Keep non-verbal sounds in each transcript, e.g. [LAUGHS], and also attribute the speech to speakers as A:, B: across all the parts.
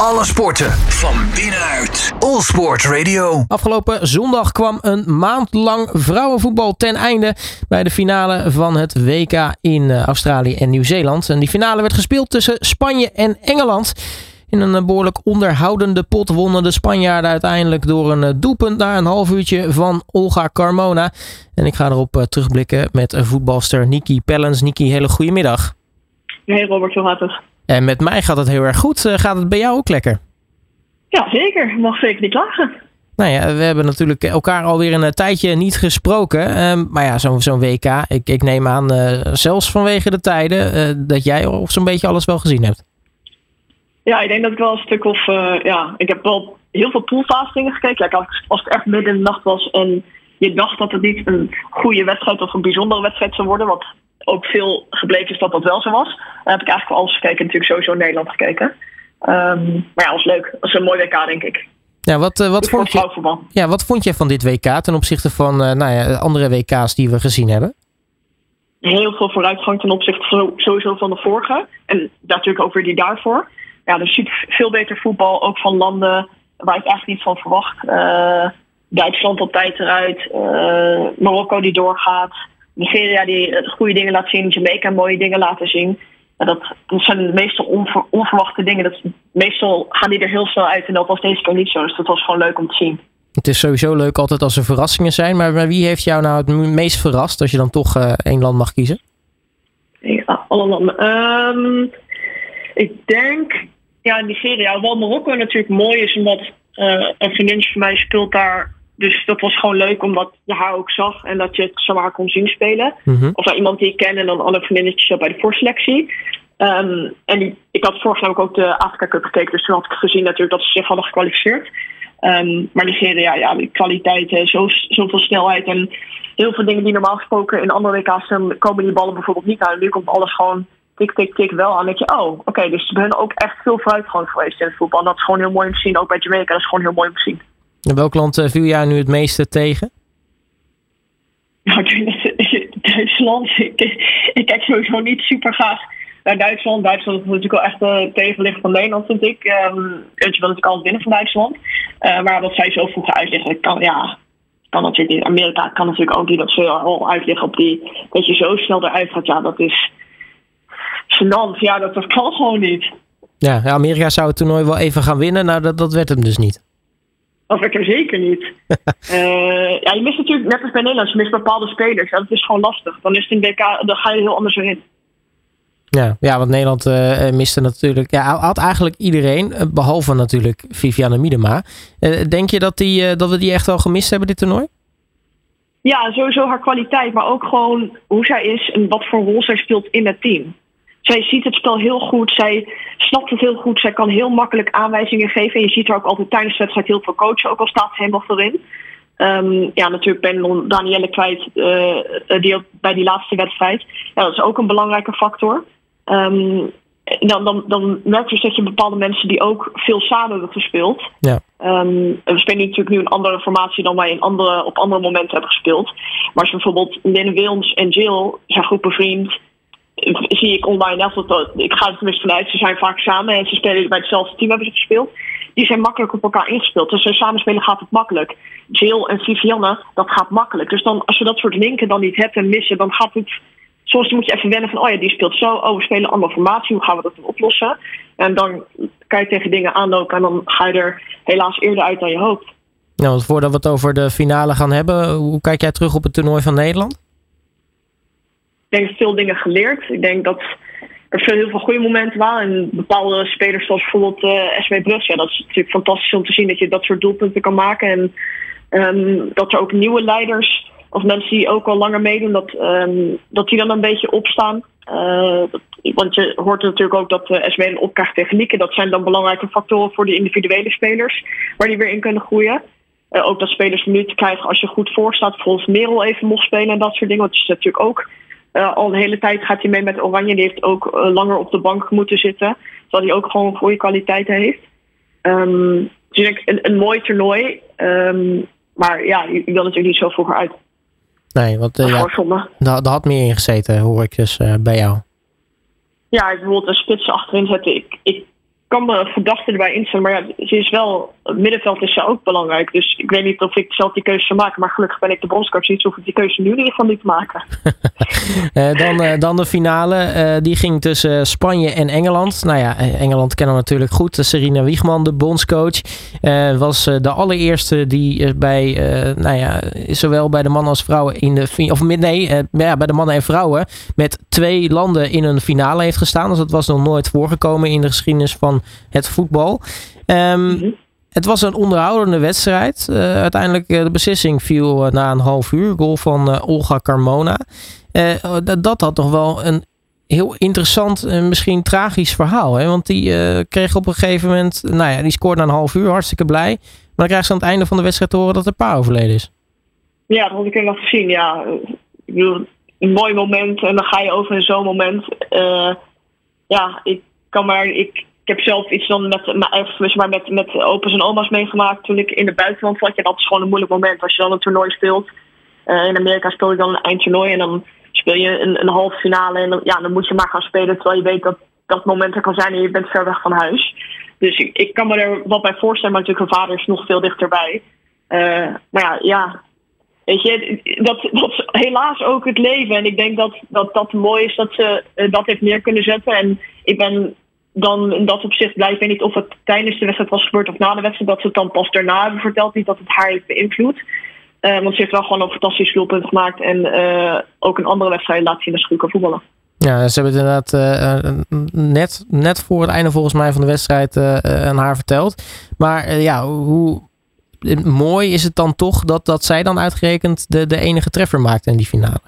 A: Alle sporten van binnenuit. All Sport Radio.
B: Afgelopen zondag kwam een maand lang vrouwenvoetbal ten einde bij de finale van het WK in eh, Australië en Nieuw-Zeeland. En die finale werd gespeeld tussen Spanje en Engeland. In een behoorlijk onderhoudende pot wonnen de Spanjaarden uiteindelijk door een eh, doelpunt na een half uurtje van Olga Carmona. En ik ga erop eh, terugblikken met voetbalster Niki Pellens. Niki, hele goede middag.
C: Hey Robert, hoe gaat het?
B: En met mij gaat het heel erg goed. Eh, gaat het bij jou ook lekker?
C: Ja, zeker. Ik mag zeker niet klagen.
B: Nou ja, we hebben natuurlijk elkaar alweer een tijdje niet gesproken. Ehm, maar ja, zo'n zo'n WK, ik, ik neem aan, zelfs vanwege de tijden, dat jij of zo'n beetje alles wel gezien hebt.
C: Ja, ik denk dat ik wel een stuk of. Uh, ja, ik heb wel heel veel poolfase dingen gekeken. Ja, als het echt midden in de nacht was en je dacht dat het niet een goede wedstrijd of een bijzondere wedstrijd zou worden, wat ook veel gebleken is dat dat wel zo was, dan heb ik eigenlijk wel alles gekeken. Natuurlijk sowieso in Nederland gekeken. Um, maar ja, was leuk. Dat was een mooi WK, denk ik.
B: Ja, wat, uh, wat, vond je, ja, wat vond je van dit WK ten opzichte van uh, nou ja, andere WK's die we gezien hebben?
C: Heel veel vooruitgang ten opzichte sowieso van de vorige. En natuurlijk ook weer die daarvoor ja, er ziet veel beter voetbal, ook van landen waar ik eigenlijk niet van verwacht. Uh, Duitsland op tijd eruit, Marokko die doorgaat, Nigeria die goede dingen laat zien, Jamaica mooie dingen laten zien. dat, dat zijn meestal onver, onverwachte dingen. Dat, meestal gaan die er heel snel uit en dat was deze keer niet zo. Dus dat was gewoon leuk om te zien.
B: Het is sowieso leuk altijd als er verrassingen zijn. Maar, wie heeft jou nou het meest verrast als je dan toch uh, één land mag kiezen?
C: Ja, alle landen. Um, ik denk ja, Nigeria. Wel Marokko natuurlijk mooi is, omdat uh, een vriendinnetje van mij speelt daar. Dus dat was gewoon leuk, omdat je haar ook zag en dat je het zomaar kon zien spelen.
B: Mhm.
C: Of nou, iemand die ik ken en dan alle vriendinnetjes bij de voorselectie. Um, en die, ik had vorig jaar ook de Afrika Cup gekeken, dus toen had ik gezien natuurlijk dat ze zich hadden gekwalificeerd. Um, maar Nigeria, ja, die kwaliteit, zo, zoveel snelheid en heel veel dingen die normaal gesproken in andere WK's komen die ballen bijvoorbeeld niet aan. Nu komt alles gewoon tik, tik, tik wel aan dat je, oh, oké, dus ze hebben ook echt veel vooruitgang geweest in het voetbal. En dat is gewoon heel mooi om te zien, ook bij Jamaica, dat is gewoon heel mooi om te zien.
B: Welk land uh, viel jij nu het meeste tegen?
C: Nou, Duitsland. Ik, ik kijk sowieso niet super graag naar Duitsland. Duitsland is natuurlijk wel echt de tegenlicht van Nederland, vind ik. Um, je wil natuurlijk altijd winnen van Duitsland. Uh, maar dat zij zo vroeg uitliggen, kan, ja, kan natuurlijk niet. Amerika kan natuurlijk ook niet dat ze al uitliggen op die. Dat je zo snel eruit gaat. Ja, dat is gênant. Ja, dat, dat kan gewoon niet.
B: Ja, Amerika zou het toernooi wel even gaan winnen. Nou, dat, dat werd hem dus niet.
C: Dat werd er zeker niet. uh, [LAUGHS] ja, je mist natuurlijk, net als bij Nederland, je mist bepaalde spelers. Ja, dat is gewoon lastig. Dan is het een DK, dan ga je heel anders erin.
B: Ja, ja want Nederland uh, miste natuurlijk. Ja, had eigenlijk iedereen, behalve natuurlijk Viviane Miedema. Uh, denk je dat, die, dat we die echt wel gemist hebben, dit toernooi?
C: Ja, sowieso haar kwaliteit, maar ook gewoon hoe zij is en wat voor rol zij speelt in het team. Zij ziet het spel heel goed. Zij snapt het heel goed. Zij kan heel makkelijk aanwijzingen geven. En je ziet er ook altijd tijdens de wedstrijd heel veel coachen, ook al staat ze helemaal voorin. Um, ja, natuurlijk ben Danielle kwijt, uh, die bij die laatste wedstrijd. Ja, dat is ook een belangrijke factor. Um, dan, dan, dan merk je dat je bepaalde mensen die ook veel samen hebben gespeeld.
B: Ja.
C: Um, we spelen natuurlijk nu een andere formatie dan wij in andere, op andere momenten hebben gespeeld. Maar als je bijvoorbeeld Lynn Wilms en Jill zijn goed zie ik online net dat, ik ga er tenminste vanuit, ze zijn vaak samen en ze spelen bij hetzelfde team hebben ze gespeeld. Die zijn makkelijk op elkaar ingespeeld. Dus als samen spelen gaat het makkelijk. Jill en Vivianne, dat gaat makkelijk. Dus dan, als je dat soort linken dan niet hebt en missen, dan gaat het. Soms moet je even wennen van, oh ja, die speelt zo. Oh, we spelen andere formatie. Hoe gaan we dat dan oplossen? En dan kan je tegen dingen aanlopen en dan ga je er helaas eerder uit dan je hoopt.
B: Nou, voordat we het over de finale gaan hebben, hoe kijk jij terug op het toernooi van Nederland?
C: Ik denk veel dingen geleerd. Ik denk dat er veel, heel veel goede momenten waren. En bepaalde spelers zoals bijvoorbeeld uh, eh, SW Brugge. Ja, dat is natuurlijk fantastisch om te zien dat je dat soort doelpunten kan maken. En um, dat er ook nieuwe leiders of mensen die ook al langer meedoen, dat, um, dat die dan een beetje opstaan. Uh, dat, want je hoort natuurlijk ook dat de SW een opkrijgt technieken. Dat zijn dan belangrijke factoren voor de individuele spelers, waar die weer in kunnen groeien. Uh, ook dat spelers minuten krijgen als je goed voorstaat. Bijvoorbeeld Merel even mocht spelen en dat soort dingen. Want is natuurlijk ook uh, al een hele tijd gaat hij mee met Oranje. Die heeft ook uh, langer op de bank moeten zitten. Terwijl hij ook gewoon goede kwaliteiten heeft. Um, dus ik een, een mooi toernooi. Um, maar ja, ik wil natuurlijk niet zo vroeger uit.
B: Nee, want uh, ja, daar, daar had meer in gezeten, hoor ik dus bij jou.
C: Ja, bijvoorbeeld een spits achterin zetten. Ik, ik kan me gedachten erbij instellen. Maar ja, ze is wel, middenveld is ze ook belangrijk. Dus ik weet niet of ik zelf die keuze zou maken. Maar gelukkig ben ik de bondscoach dus hoef ik die keuze nu in ieder niet te maken. [LAUGHS]
B: dan, dan de finale, die ging tussen Spanje en Engeland. Nou ja, Engeland kennen we natuurlijk goed. Serena Wiegman, de bondscoach, was de allereerste die bij, nou ja, zowel bij de mannen als vrouwen in de, of nee, ja, bij de mannen en vrouwen met twee landen in een finale heeft gestaan. Dus dat was nog nooit voorgekomen in de geschiedenis van het voetbal. Ehm, mhm. Het was een onderhoudende wedstrijd. Uh, uiteindelijk uh, de beslissing viel uh, na een half uur. Goal van Olga Carmona. dat, dat had toch wel een heel interessant en misschien tragisch verhaal. Hè? Want die kreeg op een gegeven moment... Nou ja, die scoorde na een half uur. Hartstikke blij. Maar dan krijgt ze aan het einde van de wedstrijd te horen dat er pa overleden is.
C: Ja, dat had ik nog gezien. Ja, ik bedoel, een mooi moment. En dan ga je over in zo'n moment. ja, ik kan maar... Ik, ik heb zelf iets dan met, maar met, met opa's en oma's meegemaakt toen ik in het buitenland zat. Ja, dat is gewoon een moeilijk moment. Als je dan een toernooi speelt. Uh, in Amerika speel je dan een eindtoernooi en dan speel je een, een halve finale. En dan, ja, dan moet je maar gaan spelen terwijl je weet dat dat moment er kan zijn en je bent ver weg van huis. Dus ik, kan me er wat bij voorstellen, maar natuurlijk een vader is nog veel dichterbij. Uh, maar ja, ja, weet je, dat, dat is helaas ook het leven. En ik denk dat dat, dat mooi is dat ze dat heeft neer kunnen zetten. En ik ben dan in dat opzicht blij. Ik weet niet of het tijdens de wedstrijd was gebeurd of na de wedstrijd. Dat ze het dan pas daarna hebben verteld. Niet dat het haar heeft beïnvloed. Uh, want ze heeft wel gewoon een fantastisch doelpunt gemaakt. En uh, ook een andere wedstrijd laat zien dat ze goed kan voetballen.
B: Ja, ze hebben het inderdaad uh, net, net voor het einde volgens mij van de wedstrijd aan haar verteld. Maar ja, hoe mooi is het dan toch dat, dat zij dan uitgerekend de, de enige treffer maakt in die finale?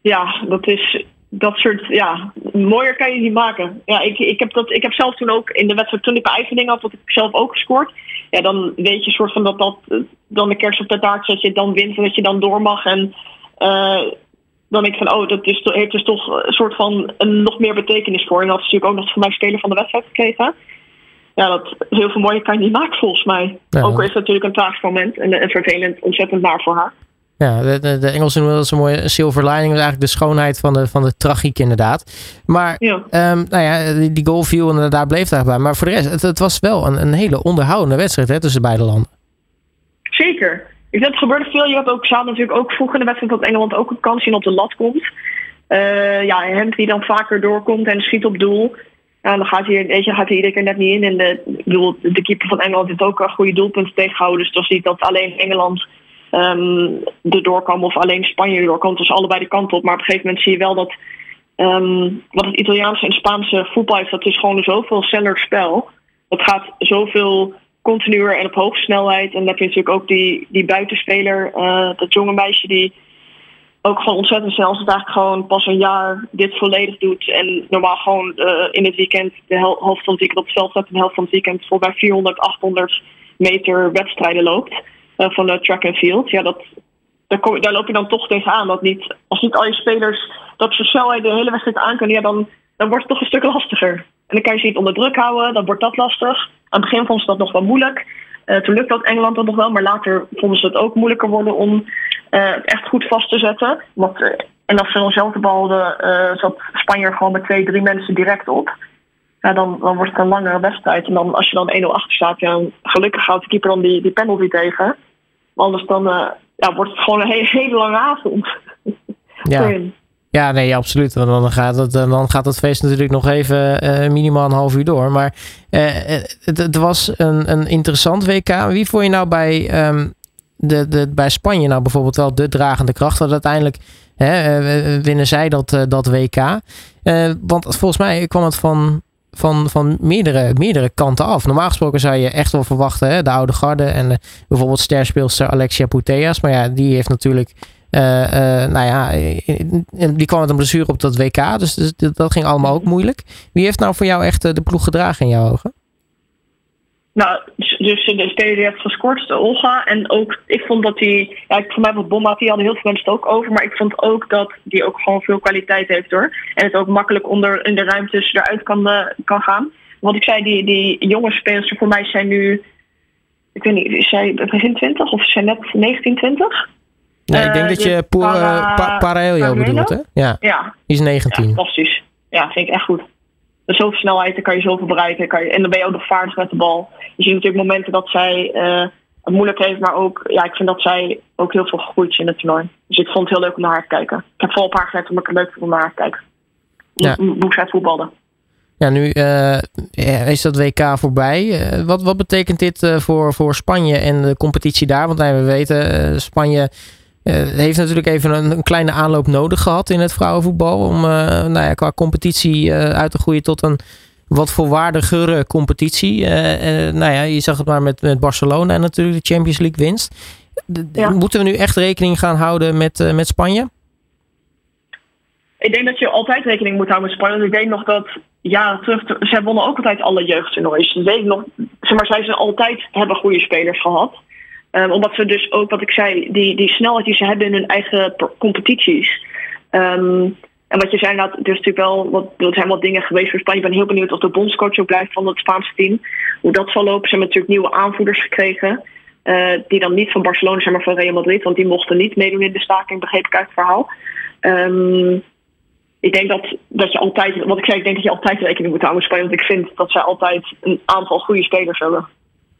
C: Ja, dat is dat soort, ja, mooier kan je niet maken. Ja, ik, ik, heb dat, ik heb zelf toen ook in de wedstrijd, toen ik mijn eigen ding had, dat ik zelf ook gescoord. Ja, dan weet je soort van dat dat dan de kerst op de taart dat je dan wint en dat je dan door mag. En uh, dan denk ik van, oh, dat is, heeft dus toch een soort van een, nog meer betekenis voor. En dat is natuurlijk ook nog voor mij speler van de wedstrijd gekregen. Ja, dat heel veel mooier kan je niet maken volgens mij. Ook al is het natuurlijk een tragisch moment en, en vervelend, ontzettend naar voor haar.
B: Ja, de, de, de Engelsen noemen dat zo'n mooie silver lining. Dat is eigenlijk de schoonheid van de, van de tragiek inderdaad. Maar ja. Um, nou ja, die, die goal viel en daar bleef het bij. Maar voor de rest, het, het was wel een, een hele onderhoudende wedstrijd hè, tussen beide landen.
C: Zeker. Ik denk, het gebeurde veel. Je had ook, zaten natuurlijk ook vroeg in de wedstrijd dat Engeland ook een kans zien op de lat komt. Uh, ja, hem die dan vaker doorkomt en schiet op doel. Ja, dan gaat hij, weet je, gaat hij iedere keer net niet in. En de, de keeper van Engeland heeft ook een goede doelpunt tegengehouden. Dus het was niet dat alleen Engeland um, erdoor kwam of alleen Spanje erdoor kwam. Dus allebei de kant op. Maar op een gegeven moment zie je wel dat um, wat het Italiaanse en Spaanse voetbal is, dat is gewoon een zoveel sneller spel. Het gaat zoveel continuer en op hoge snelheid. En dan heb je natuurlijk ook die, die buitenspeler, uh, dat jonge meisje die ook gewoon ontzettend snel is. Het eigenlijk gewoon pas een jaar dit volledig doet. En normaal gewoon uh, in het weekend de helft van het weekend op het veld staat. En de helft van het weekend voorbij 400, 800 meter wedstrijden loopt. Eh, van de track and field. Ja, dat, daar, loop je dan toch tegenaan. Dat niet, als niet al je spelers dat ze snelheid de hele wedstrijd aan kunnen, ja, dan, dan wordt het toch een stuk lastiger. En dan kan je ze niet onder druk houden, dan wordt dat lastig. Aan het begin vonden ze dat nog wel moeilijk. Uh, toen lukte dat Engeland dat nog wel, maar later vonden ze het ook moeilijker worden om het echt goed vast te zetten. En als ze dan zelf de bal hadden, zat Spanje gewoon met twee, drie mensen direct op. Ja, dan, dan wordt het een langere wedstrijd. En dan, als je dan 1-0 achter staat, ja, gelukkig houdt de keeper dan die, die penalty tegen. Anders dan uh, ja, wordt het gewoon een hele, hele lange avond. [LAUGHS]
B: Ja. Ja, nee, absoluut. Want dan gaat het, dan gaat het feest natuurlijk nog even uh, minimaal een half uur door. Maar uh, het, het, was een, een interessant WK. Wie vond je nou bij, um, de, de, bij Spanje nou bijvoorbeeld wel de dragende kracht? Want uiteindelijk hè, winnen zij dat, dat WK. want volgens mij kwam het van van, van meerdere, meerdere kanten af. Normaal gesproken zou je echt wel verwachten, hè, de oude garde en uh, bijvoorbeeld sterspeelster Alexia Putellas. Maar ja, die heeft natuurlijk, uh, uh, nou ja, die kwam met een blessure op dat WK. Dus, dus, dat ging allemaal ook moeilijk. Wie heeft nou voor jou echt de ploeg gedragen in jouw ogen?
C: Nou, dus de speler die heeft gescoord, de Olga. En ook, ik vond dat die, ja, voor mij was Bomma, die hadden heel veel mensen het ook over. Maar ik vond ook dat die ook gewoon veel kwaliteit heeft hoor. En het ook makkelijk onder in de ruimtes eruit kan, uh, kan gaan. Want ik zei, die, die jonge spelers voor mij zijn nu, ik weet niet, is zij begin 20 of is zij net 19, 20?
B: Nee, ik denk uh, dat je Para, pa, Paraelio bedoelt, hè? Ja. ja. Die is 19.
C: Ja, fantastisch. Ja, vind ik echt goed. Met zoveel snelheid, dan kan je zoveel bereiken. Kan je, en dan ben je ook nog vaardig met de bal. Je ziet natuurlijk momenten dat zij uh, het moeilijk heeft, maar ook, ja, ik vind dat zij ook heel veel gegroeid is in het toernooi. Dus ik vond het heel leuk om naar haar te kijken. Ik heb vooral op haar gelet omdat ik het leuk vond om naar haar te kijken. Ja. Hoe zij voetbalde.
B: Ja, nu uh, is dat WK voorbij. Uh, wat, wat betekent dit voor, voor Spanje en de competitie daar? Want we weten, Spanje heeft natuurlijk even een, een, kleine aanloop nodig gehad in het vrouwenvoetbal. Om nou ja, qua competitie uit te groeien tot een wat volwaardigere competitie. nou ja, je zag het maar met, met Barcelona en natuurlijk de Champions League winst. Ja. Moeten we nu echt rekening gaan houden met, met Spanje?
C: Ik denk dat je altijd rekening moet houden met Spanje. Ik weet nog dat jaren terug, zij wonnen ook altijd alle jeugdtoernooien. Dus weet nog, zeg maar, zij zijn altijd hebben goede spelers gehad. Um, omdat ze dus ook, wat ik zei, die, die snelheid die ze hebben in hun eigen competities. Um, en wat je zei, nou, er, natuurlijk wel wat, er zijn wat dingen geweest voor Spanje. Ik ben heel benieuwd of de bondscoach ook blijft van het Spaanse team. Hoe dat zal lopen. Ze hebben natuurlijk nieuwe aanvoerders gekregen. Uh, die dan niet van Barcelona zijn, maar van Real Madrid. Want die mochten niet meedoen in de staking, begreep ik uit het verhaal. Um, ik denk dat, dat je altijd, wat ik zei, ik denk dat je altijd rekening moet houden met Spanje. Want ik vind dat zij altijd een aantal goede spelers hebben.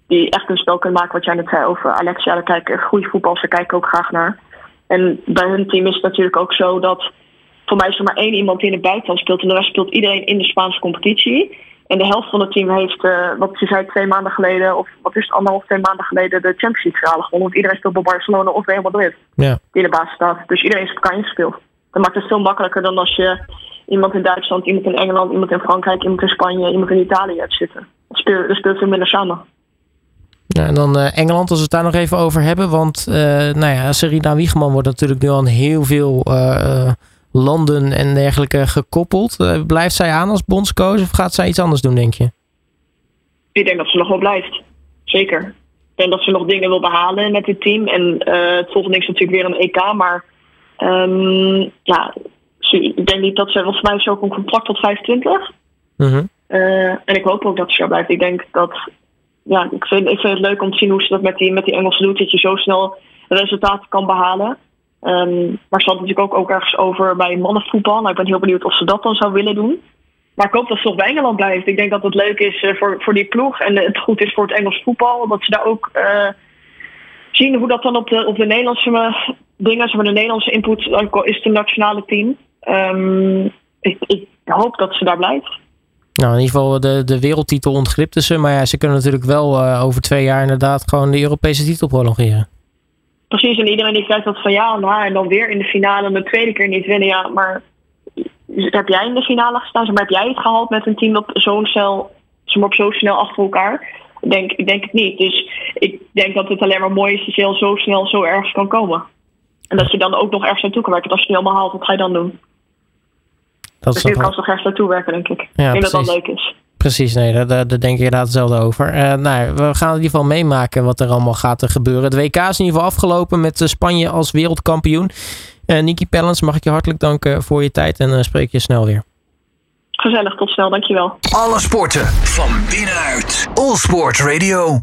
C: Die echt een spel kunnen maken, wat jij net zei over Alexia. Daar kijken goede voetbal, daar kijken ook graag naar. En bij hun team is het natuurlijk ook zo dat voor mij is er maar één iemand die in het buitenland speelt. En de rest speelt iedereen in de Spaanse competitie. En de helft van het team heeft, uh, wat je zei, twee maanden geleden, of wat is het, anderhalf, twee maanden geleden, de Champions League finale gewonnen. Want iedereen speelt bij Barcelona of Real Madrid.
B: Ja.
C: Die in de basis staat. Dus iedereen is op elkaar ingespeeld. Dat maakt het veel makkelijker dan als je iemand in Duitsland, iemand in Engeland, iemand in Frankrijk, iemand in Spanje, iemand in Italië hebt zitten. Dat speelt, dat speelt veel minder samen.
B: Ja, en dan uh, Engeland, als we het daar nog even over hebben. Want uh, nou ja, Serena Wiegman wordt natuurlijk nu aan heel veel uh, landen en dergelijke gekoppeld. blijft zij aan als bondscoach of gaat zij iets anders doen, denk je?
C: Ik denk dat ze nog wel blijft. Zeker. Ik denk dat ze nog dingen wil behalen met dit team. En het volgende is natuurlijk weer een EK, maar Um, ja, ik denk niet dat ze, volgens mij is ook een contract tot 25.
B: Mm
C: uh, en ik hoop ook dat ze zo blijft. Ik denk dat, ja, ik vind, ik vind het leuk om te zien hoe ze dat met die, met die Engelsen doet. Dat je zo snel resultaten kan behalen. Um, maar ze had natuurlijk ook, ook ergens over bij mannenvoetbal. Nou, ik ben heel benieuwd of ze dat dan zou willen doen. Maar ik hoop dat ze toch bij Engeland blijft. Ik denk dat het leuk is uh, voor, voor die ploeg. En het goed is voor het Engels voetbal. Dat ze daar ook uh, zien hoe dat dan op de, op de Nederlandse dingen. Zeg maar, de Nederlandse input is het nationale team. Um, ik, ik, hoop dat ze daar blijft.
B: Nou, in ieder geval de, de wereldtitel ontglipte ze. Maar ja, ze kunnen natuurlijk wel uh, over twee jaar inderdaad gewoon de Europese titel prolongeren.
C: Precies, en iedereen die krijgt dat van ja, maar en dan weer in de finale de tweede keer niet winnen. Ja, maar heb jij in de finale gestaan? Maar, heb jij het gehaald met een team op zo'n op zo snel achter elkaar? Ik denk, ik denk het niet. Dus ik denk dat het alleen maar mooi is dat je al zo snel zo ergens kan komen. En dat je dan ook nog ergens naartoe kan werken. Als je het niet allemaal haalt, wat ga je dan doen? Dat dus je kan nog ergens naartoe werken, denk ik. Ja, ik denk dat dat leuk is.
B: Precies, nee, daar, daar, denk ik inderdaad hetzelfde over. Uh, nou, we gaan in ieder geval meemaken wat er allemaal gaat gebeuren. Het WK is in ieder geval afgelopen met eh, Spanje als wereldkampioen. Uh, Niki Pellens, mag ik je hartelijk danken voor je tijd en uh, spreek je snel weer.
C: Gezellig, tot snel, dankjewel.
A: Alle sporten van binnenuit. All Sport Radio.